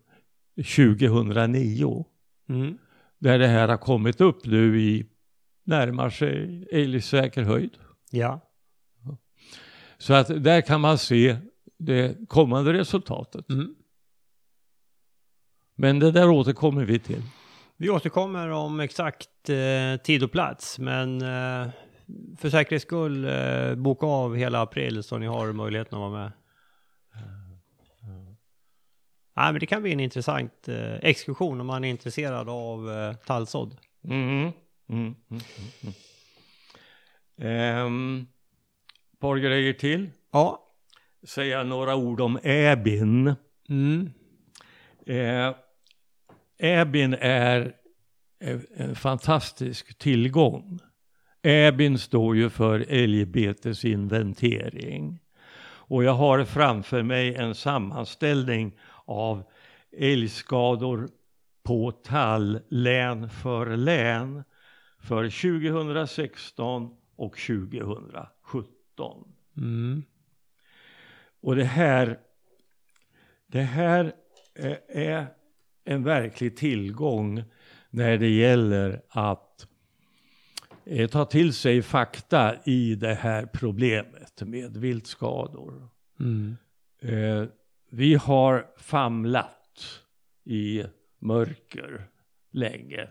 Speaker 2: 2009.
Speaker 1: Mm.
Speaker 2: Där det här har kommit upp nu i närmar sig älgsäker höjd.
Speaker 1: Ja.
Speaker 2: Så att där kan man se det kommande resultatet.
Speaker 1: Mm.
Speaker 2: Men det där återkommer vi till.
Speaker 1: Vi återkommer om exakt eh, tid och plats, men eh, för säkerhets skull eh, boka av hela april så ni har möjligheten att vara med. Nej, men det kan bli en intressant eh, exkursion om man är intresserad av eh, tallsådd.
Speaker 2: Mm. Mm, mm, mm. Ehm, par grejer till.
Speaker 1: Ja.
Speaker 2: Säga några ord om Äbin.
Speaker 1: Mm.
Speaker 2: Eh, Äbin är en- en fantastisk tillgång. Äbin står ju för älgbetesinventering. Och jag har framför mig en sammanställning av älgskador på tall län för län för 2016 och 2017.
Speaker 1: Mm.
Speaker 2: Och det här, det här är en verklig tillgång när det gäller att eh, ta till sig fakta i det här problemet med viltskador.
Speaker 1: Mm.
Speaker 2: Eh, vi har famlat i mörker länge.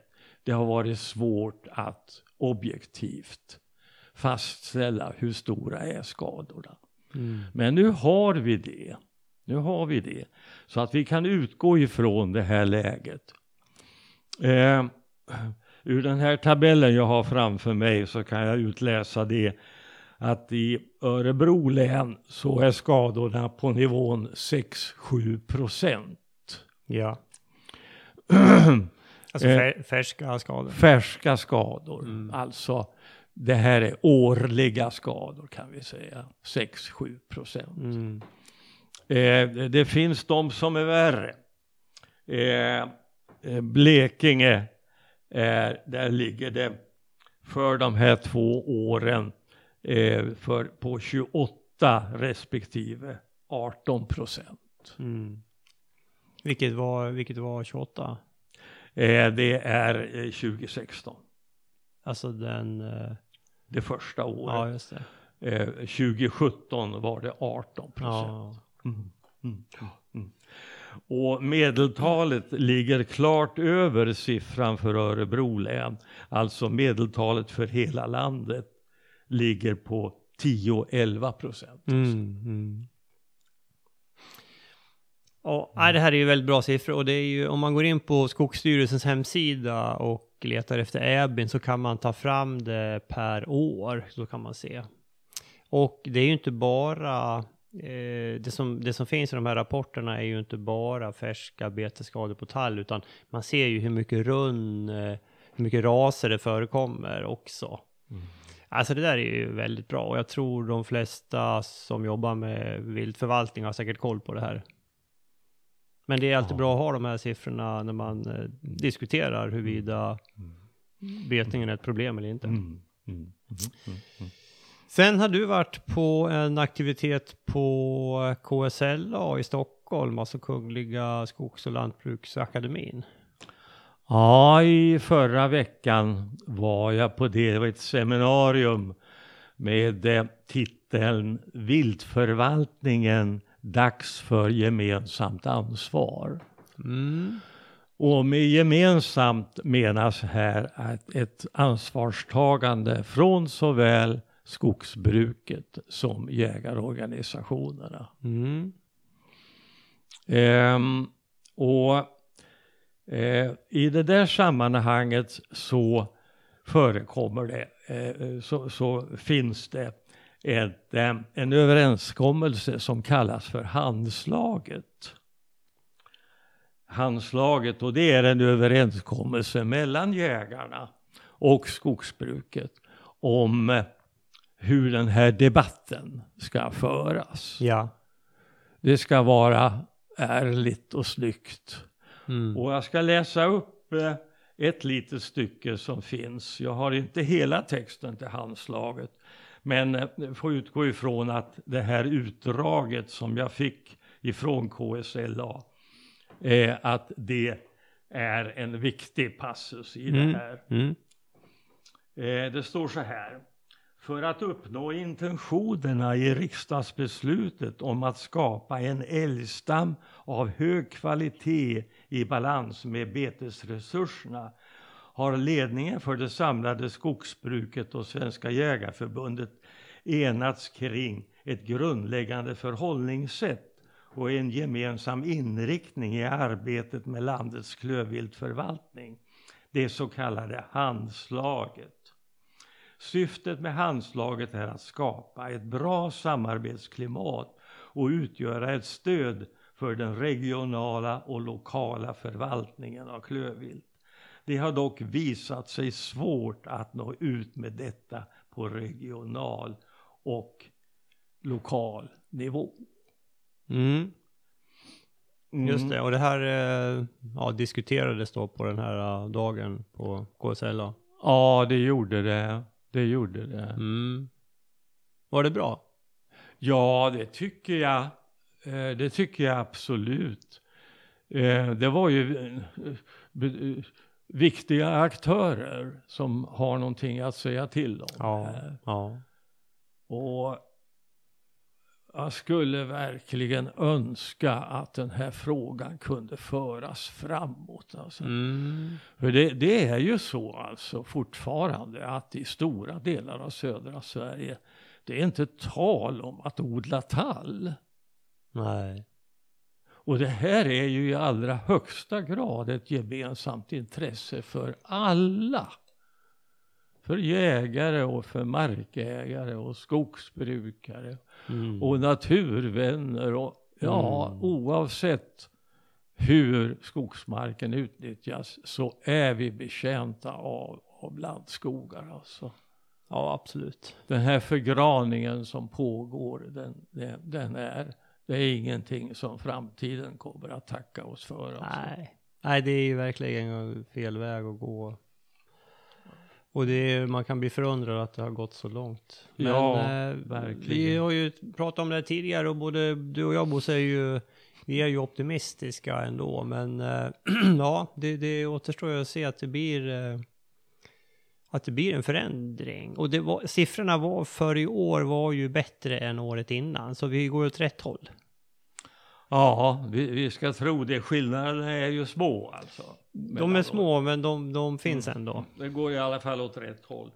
Speaker 2: Det har varit svårt att objektivt fastställa hur stora är skadorna.
Speaker 1: Mm.
Speaker 2: Men nu har vi det. Nu har vi det. Så att vi kan utgå ifrån det här läget. Eh, ur den här tabellen jag har framför mig så kan jag utläsa det att i Örebro län så är skadorna på nivån 6-7 procent.
Speaker 1: Ja. Alltså
Speaker 2: Eh.
Speaker 1: fär, färska skador.
Speaker 2: Färska skador.
Speaker 1: Mm.
Speaker 2: Alltså det här är årliga skador kan vi säga. 6-7 procent.
Speaker 1: Mm.
Speaker 2: Eh, det- finns de som är värre. Eh, eh, Blekinge, eh, där ligger det för de här två åren eh, för, på 28 respektive 18 procent.
Speaker 1: Mm. Vilket var, vilket var 28?
Speaker 2: Eh, det är eh, 2016,
Speaker 1: Alltså den... eh,
Speaker 2: det första
Speaker 1: Ja,
Speaker 2: året.
Speaker 1: just det.
Speaker 2: Eh, 2017 var det 18 procent.
Speaker 1: Ja.
Speaker 2: Mm. Mm. Mm. Och medeltalet ligger klart över siffran för Örebro län. Alltså medeltalet för hela landet ligger på 10-11 procent.
Speaker 1: Mm, mm. Ja, nej, det här är ju väldigt bra siffror och det är ju om man går in på Skogsstyrelsens hemsida och letar efter äbin så kan man ta fram det per år, så kan man se. Och det är ju inte bara eh, det, som, det som finns i de här rapporterna är ju inte bara färska betesskador på tall utan man ser ju hur mycket runn, eh, hur mycket raser det förekommer också. Alltså det där är ju väldigt bra och jag tror de flesta som jobbar med viltförvaltning har säkert koll på det här. Men det är alltid bra att ha de här siffrorna när man eh, diskuterar huruvida betningen är ett problem eller inte.
Speaker 2: Mm. Mm. Mm. Mm. Mm.
Speaker 1: Sen har du varit på en aktivitet på KSLA i Stockholm, alltså Kungliga Skogs och Lantbruksakademin.
Speaker 2: Ja, i förra veckan var jag på det, det var ett seminarium med eh, titeln Viltförvaltningen dags för gemensamt ansvar.
Speaker 1: Mm.
Speaker 2: Och med gemensamt menas här att ett ansvarstagande från såväl skogsbruket som jägarorganisationerna.
Speaker 1: Mm.
Speaker 2: Ehm, och eh, i det där sammanhanget så förekommer det, eh, så, så finns det ett, eh, en överenskommelse som kallas för handslaget. Handslaget och det är en överenskommelse mellan jägarna och skogsbruket om eh, hur den här debatten ska föras.
Speaker 1: Ja.
Speaker 2: Det ska vara ärligt och snyggt.
Speaker 1: Mm.
Speaker 2: Och jag ska läsa upp eh, ett litet stycke som finns. Jag har inte hela texten till handslaget. Men eh, får utgå ifrån att det här utdraget som jag fick ifrån KSLA. Eh, att det är en viktig passus i
Speaker 1: Mm.
Speaker 2: det här.
Speaker 1: Mm.
Speaker 2: Eh, det står så här. För att uppnå intentionerna i riksdagsbeslutet om att skapa en älgstam av hög kvalitet i balans med betesresurserna har ledningen för det samlade skogsbruket och Svenska Jägarförbundet enats kring ett grundläggande förhållningssätt och en gemensam inriktning i arbetet med landets klövviltförvaltning. Det så kallade handslaget. Syftet med handslaget är att skapa ett bra samarbetsklimat och utgöra ett stöd för den regionala och lokala förvaltningen av klövvilt. Det har dock visat sig svårt att nå ut med detta på regional och lokal nivå.
Speaker 1: Mm. Just
Speaker 2: Mm.
Speaker 1: det, och det här eh, ja, diskuterades då på den här eh, dagen på KSLA.
Speaker 2: Ja, det gjorde det. Det gjorde det.
Speaker 1: Mm. Var det bra?
Speaker 2: Ja, det tycker jag. Eh, Det tycker jag absolut. Det var ju viktiga aktörer som har någonting att säga till om.
Speaker 1: Ja. Ja.
Speaker 2: Och jag skulle verkligen önska att den här frågan kunde föras framåt. Alltså.
Speaker 1: Mm.
Speaker 2: För det, det är ju så alltså fortfarande att i stora delar av södra Sverige det är inte tal om att odla tall.
Speaker 1: Nej.
Speaker 2: Och det här är ju i allra högsta grad ett gemensamt intresse för alla. För jägare och för markägare och skogsbrukare
Speaker 1: Mm.
Speaker 2: och naturvänner och ja,
Speaker 1: Mm.
Speaker 2: oavsett hur skogsmarken utnyttjas så är vi betjänta av, av blandskogar alltså.
Speaker 1: Ja, absolut.
Speaker 2: Den här förgraningen som pågår, den, den, den är, det är ingenting som framtiden kommer att tacka oss för. Alltså.
Speaker 1: Nej. Nej, det är ju verkligen fel väg att gå. Och det är, man kan bli förundrad att det har gått så långt. Men
Speaker 2: Ja,
Speaker 1: eh,
Speaker 2: verkligen.
Speaker 1: vi har ju pratat om det här tidigare och både du och jag Bosse är ju Vi är ju optimistiska ändå, men eh, ja, det, det återstår ju att se att det blir eh, att det blir en förändring. Och det var, siffrorna var för i år var ju bättre än året innan, så vi går åt rätt håll.
Speaker 2: Ja, vi, vi ska tro det. Skillnaderna är ju små alltså.
Speaker 1: De är små, men de, de finns
Speaker 2: Mm.
Speaker 1: ändå.
Speaker 2: Det går i alla fall åt rätt håll.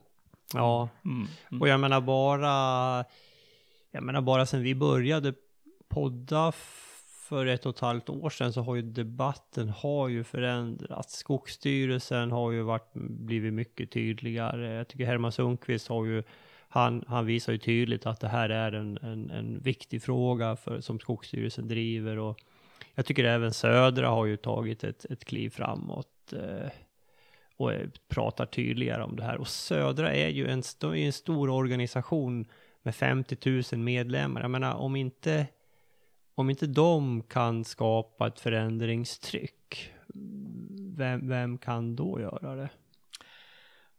Speaker 1: Ja,
Speaker 2: Mm.
Speaker 1: och jag menar bara, jag menar bara sen vi började podda för ett och ett halvt år sedan så har ju debatten har ju förändrats. Skogsstyrelsen har ju varit, blivit mycket tydligare. Jag tycker Herman Sundqvist har ju, han, han visar ju tydligt att det här är en, en, en viktig fråga för, som Skogsstyrelsen driver och jag tycker även Södra har ju tagit ett, ett kliv framåt. Eh, och pratar tydligare om det här. Och Södra är ju en, st- en stor organisation med 50 000 medlemmar. Jag menar, om inte, om inte de kan skapa ett förändringstryck, vem, vem kan då göra det?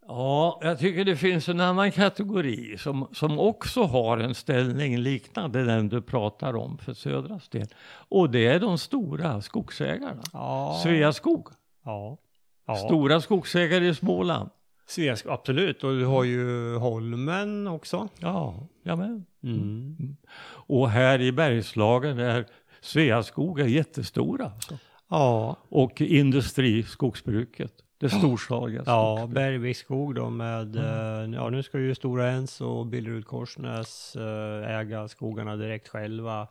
Speaker 2: Ja, jag tycker det finns en annan kategori som, som också har en ställning liknande den du pratar om för Södras del. Och det är de stora skogsägarna.
Speaker 1: Ja.
Speaker 2: Sveaskog.
Speaker 1: Ja. ja.
Speaker 2: Stora skogsägare i Småland.
Speaker 1: Sveaskog, absolut. Och du har ju Holmen också.
Speaker 2: Ja, jamen.
Speaker 1: Mm.
Speaker 2: Och här i Bergslagen är Sveaskog är jättestora. Alltså.
Speaker 1: Ja,
Speaker 2: Och industriskogsbruket, det storskaliga
Speaker 1: ja. Bergviksskog då med, eh, ja nu ska ju Stora Enso och Billerud Korsnäs eh, äga skogarna direkt själva.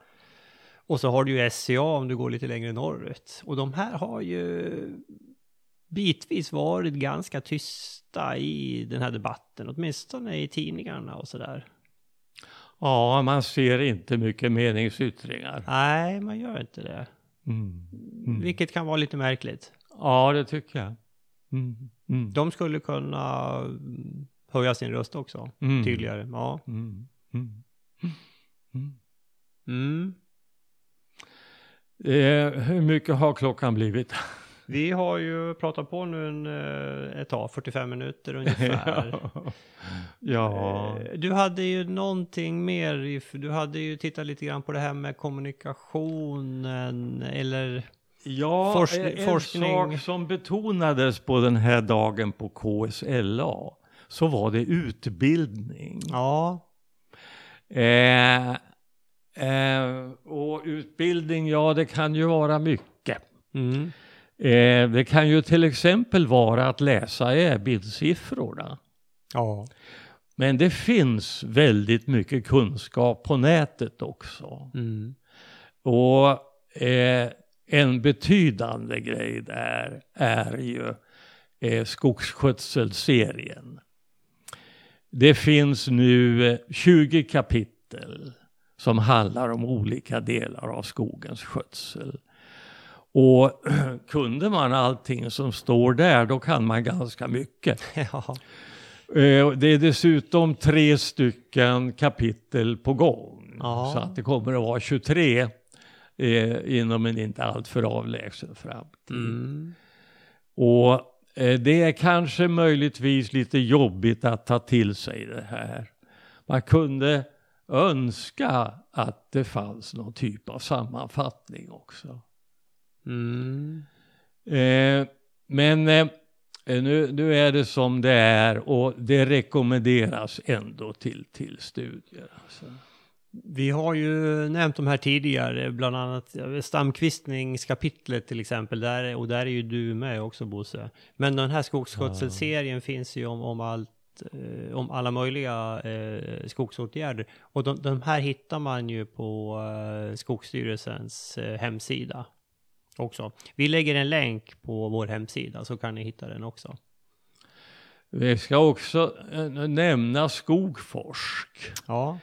Speaker 1: Och så har du ju SCA om du går lite längre norrut. Och de här har ju bitvis varit ganska tysta i den här debatten, åtminstone i tidningarna och sådär.
Speaker 2: Ja, man ser inte mycket meningsyttringar.
Speaker 1: Nej, man gör inte det.
Speaker 2: Mm. Mm.
Speaker 1: Vilket kan vara lite märkligt.
Speaker 2: Ja, det tycker jag. Mm. Mm.
Speaker 1: De skulle kunna mm, höja sin röst också,
Speaker 2: Mm.
Speaker 1: tydligare. Ja.
Speaker 2: Mm. Mm. Mm.
Speaker 1: Mm.
Speaker 2: Eh, hur mycket har klockan blivit?
Speaker 1: Vi har ju pratat på nu en, eh, ett tag, 45 minuter ungefär.
Speaker 2: ja.
Speaker 1: Eh, Du hade ju någonting mer, du hade ju tittat lite grann på det här med kommunikationen, eller
Speaker 2: Ja,
Speaker 1: Forskning-
Speaker 2: en
Speaker 1: forskning.
Speaker 2: sak som betonades på den här dagen på KSLA så var det utbildning.
Speaker 1: ja,
Speaker 2: Eh, eh, och utbildning, ja det kan ju vara mycket.
Speaker 1: mm.
Speaker 2: Eh, det kan ju till exempel vara att läsa e-bildsiffrorna.
Speaker 1: ja,
Speaker 2: Men det finns väldigt mycket kunskap på nätet också.
Speaker 1: mm.
Speaker 2: Och eh, en betydande grej där är ju eh, skogsskötselserien. Det finns nu eh, 20 kapitel som handlar om olika delar av skogens skötsel. Och kunde man allting som står där, då kan man ganska mycket.
Speaker 1: ja,
Speaker 2: Eh, Det är dessutom tre stycken kapitel på gång.
Speaker 1: Ja.
Speaker 2: Så att det kommer att vara 23 eh, inom en inte alltför avlägsen framtid.
Speaker 1: mm.
Speaker 2: Och eh, det är kanske möjligtvis lite jobbigt att ta till sig det här. Man kunde önska att det fanns någon typ av sammanfattning också.
Speaker 1: Mm.
Speaker 2: Eh, men eh, nu, nu är det som det är och det rekommenderas ändå till, till studier. Alltså.
Speaker 1: Vi har ju nämnt de här tidigare, bland annat ja, stamkvistningskapitlet till exempel, där, och där är ju du med också Bosse. Men den här skogsskötselserien finns ju om, om allt, eh, om alla möjliga eh, skogsåtgärder. Och de, de här hittar man ju på eh, Skogsstyrelsens eh, hemsida också. Vi lägger en länk på vår hemsida så kan ni hitta den också.
Speaker 2: Vi ska också eh, nämna Skogforsk.
Speaker 1: Ja,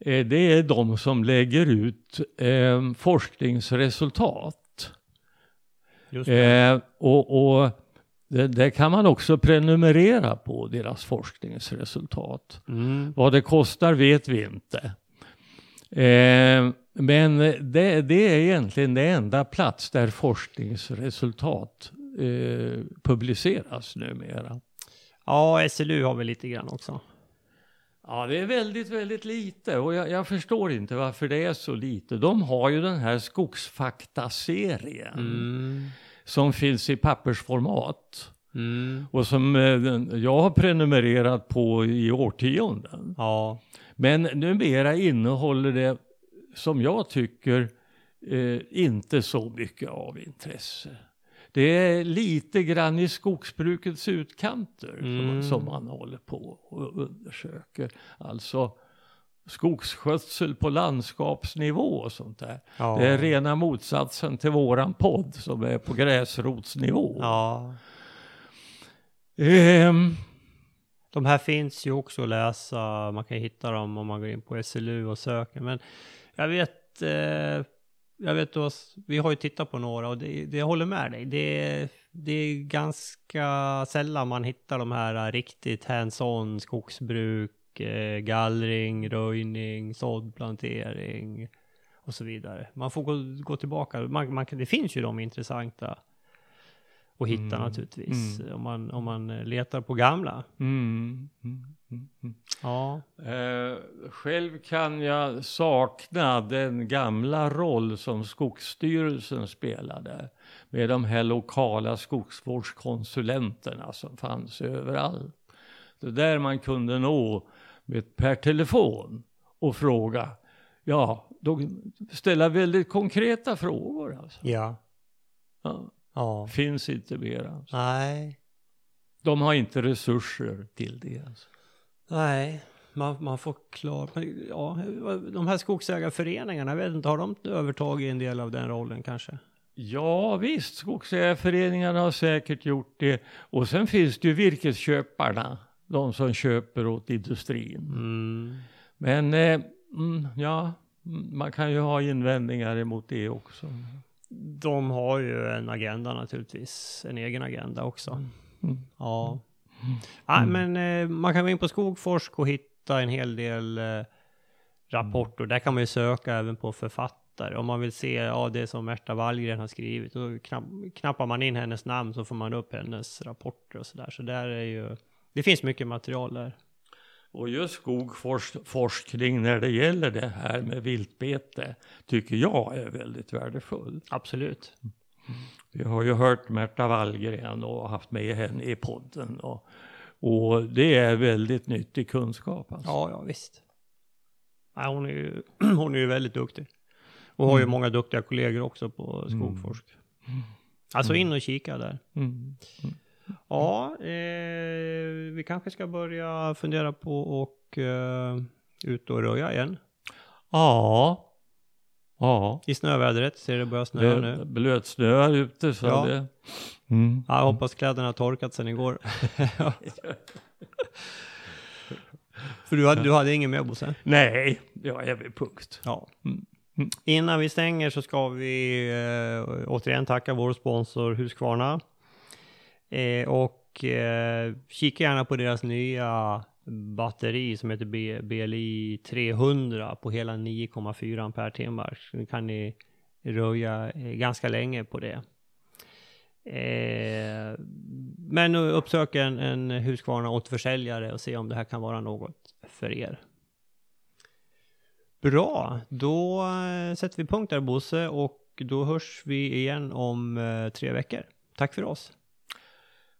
Speaker 2: Eh, det är de som lägger ut eh, forskningsresultat. Eh, och och det, det kan man också prenumerera på, deras forskningsresultat.
Speaker 1: Mm.
Speaker 2: Vad det kostar vet vi inte. Eh, men det, det är egentligen det enda plats där forskningsresultat eh, publiceras numera.
Speaker 1: Ja, SLU har vi lite grann också.
Speaker 2: Ja, det är väldigt, väldigt lite och jag, jag, förstår inte varför det är så lite. De har ju den här Skogsfakta-serien
Speaker 1: Mm.
Speaker 2: som finns i pappersformat
Speaker 1: Mm.
Speaker 2: och som eh, den- jag har prenumererat på i årtionden.
Speaker 1: Ja.
Speaker 2: Men numera innehåller det, som jag tycker, eh, inte så mycket av intresse. Det är lite grann i skogsbrukets utkanter som,
Speaker 1: Mm.
Speaker 2: som man håller på och undersöker. Alltså skogsskötsel på landskapsnivå och sånt där.
Speaker 1: ja.
Speaker 2: Det är rena motsatsen till våran podd som är på gräsrotsnivå.
Speaker 1: Ja.
Speaker 2: Ehm,
Speaker 1: de här finns ju också att läsa. Man kan hitta dem om man går in på SLU och söker. Men jag vet, eh, jag vet då, vi har ju tittat på några och det, det jag håller med dig. Det, är- det är ganska sällan man hittar de här eh, riktigt hands-on skogsbruk, eh, gallring, röjning, såddplantering och så vidare. Man får gå, gå tillbaka. Man, man, det finns ju de intressanta att hitta
Speaker 2: Mm,
Speaker 1: naturligtvis.
Speaker 2: mm.
Speaker 1: Om, man, om man letar på gamla.
Speaker 2: mm, mm, mm, mm.
Speaker 1: Ja.
Speaker 2: Eh, själv kan jag sakna den gamla roll som Skogsstyrelsen spelade med de här lokala skogsvårdskonsulenterna som fanns överallt. Det där man kunde nå med, per telefon och fråga. Ja, de ställa väldigt konkreta frågor alltså.
Speaker 1: Ja.
Speaker 2: Ja,
Speaker 1: Ja.
Speaker 2: finns inte mer alltså.
Speaker 1: Nej.
Speaker 2: De har inte resurser till det. Alltså.
Speaker 1: Nej. Man, man får klara... men, Ja, de här skogsägarföreningarna, jag vet inte, har de övertagit en del av den rollen kanske?
Speaker 2: Ja visst, skogsägarföreningarna har säkert gjort det. Och sen finns det ju virkesköparna, de som köper åt industrin.
Speaker 1: Mm.
Speaker 2: Men eh, mm, ja, man kan ju ha invändningar emot det också.
Speaker 1: De har ju en agenda naturligtvis, en egen agenda också.
Speaker 2: Mm.
Speaker 1: Ja. Nej, men eh, man kan gå in på Skogforsk och hitta en hel del eh, rapporter. Där kan man ju söka även på författare. Om man vill se, ja det som Märta Wallgren har skrivit, då knapp, knappar man in hennes namn så får man upp hennes rapporter och sådär. Så där är ju, det finns mycket material där.
Speaker 2: Och just skogforskning när det gäller det här med viltbete tycker jag är väldigt värdefull.
Speaker 1: Absolut.
Speaker 2: Vi har ju hört Märta Wallgren och haft med henne i podden. Och, och det är väldigt nyttig kunskap. Alltså.
Speaker 1: Ja, ja visst. Ja, hon, är ju, hon är ju väldigt duktig. Och har ju
Speaker 2: Mm.
Speaker 1: många duktiga kollegor också på Skogforsk. Alltså in och kika där.
Speaker 2: Mm.
Speaker 1: Ja, eh, vi kanske ska börja fundera på och eh, ut och röja igen.
Speaker 2: Ja. Ja.
Speaker 1: I snövädret ser det börja snöa
Speaker 2: Det
Speaker 1: nu.
Speaker 2: blötsnöar ute så
Speaker 1: Ja.
Speaker 2: det... Mm.
Speaker 1: Ja, jag hoppas kläderna har torkat sen igår. För du hade, du hade ingen med Bosse?
Speaker 2: Nej, jag är vid punkt.
Speaker 1: Ja.
Speaker 2: Mm. Mm.
Speaker 1: Innan vi stänger så ska vi eh, återigen tacka vår sponsor Husqvarna. Eh, och eh, kika gärna på deras nya batteri som heter B- BLI 300 på hela 9,4 ampere-timmar. Nu kan ni röja eh, ganska länge på det. Eh, men uppsök en, en Husqvarna återförsäljare och se om det här kan vara något för er. Bra, då eh, sätter vi punkt där Bosse och då hörs vi igen om eh, tre veckor. Tack för oss.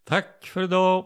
Speaker 2: Tack för idag.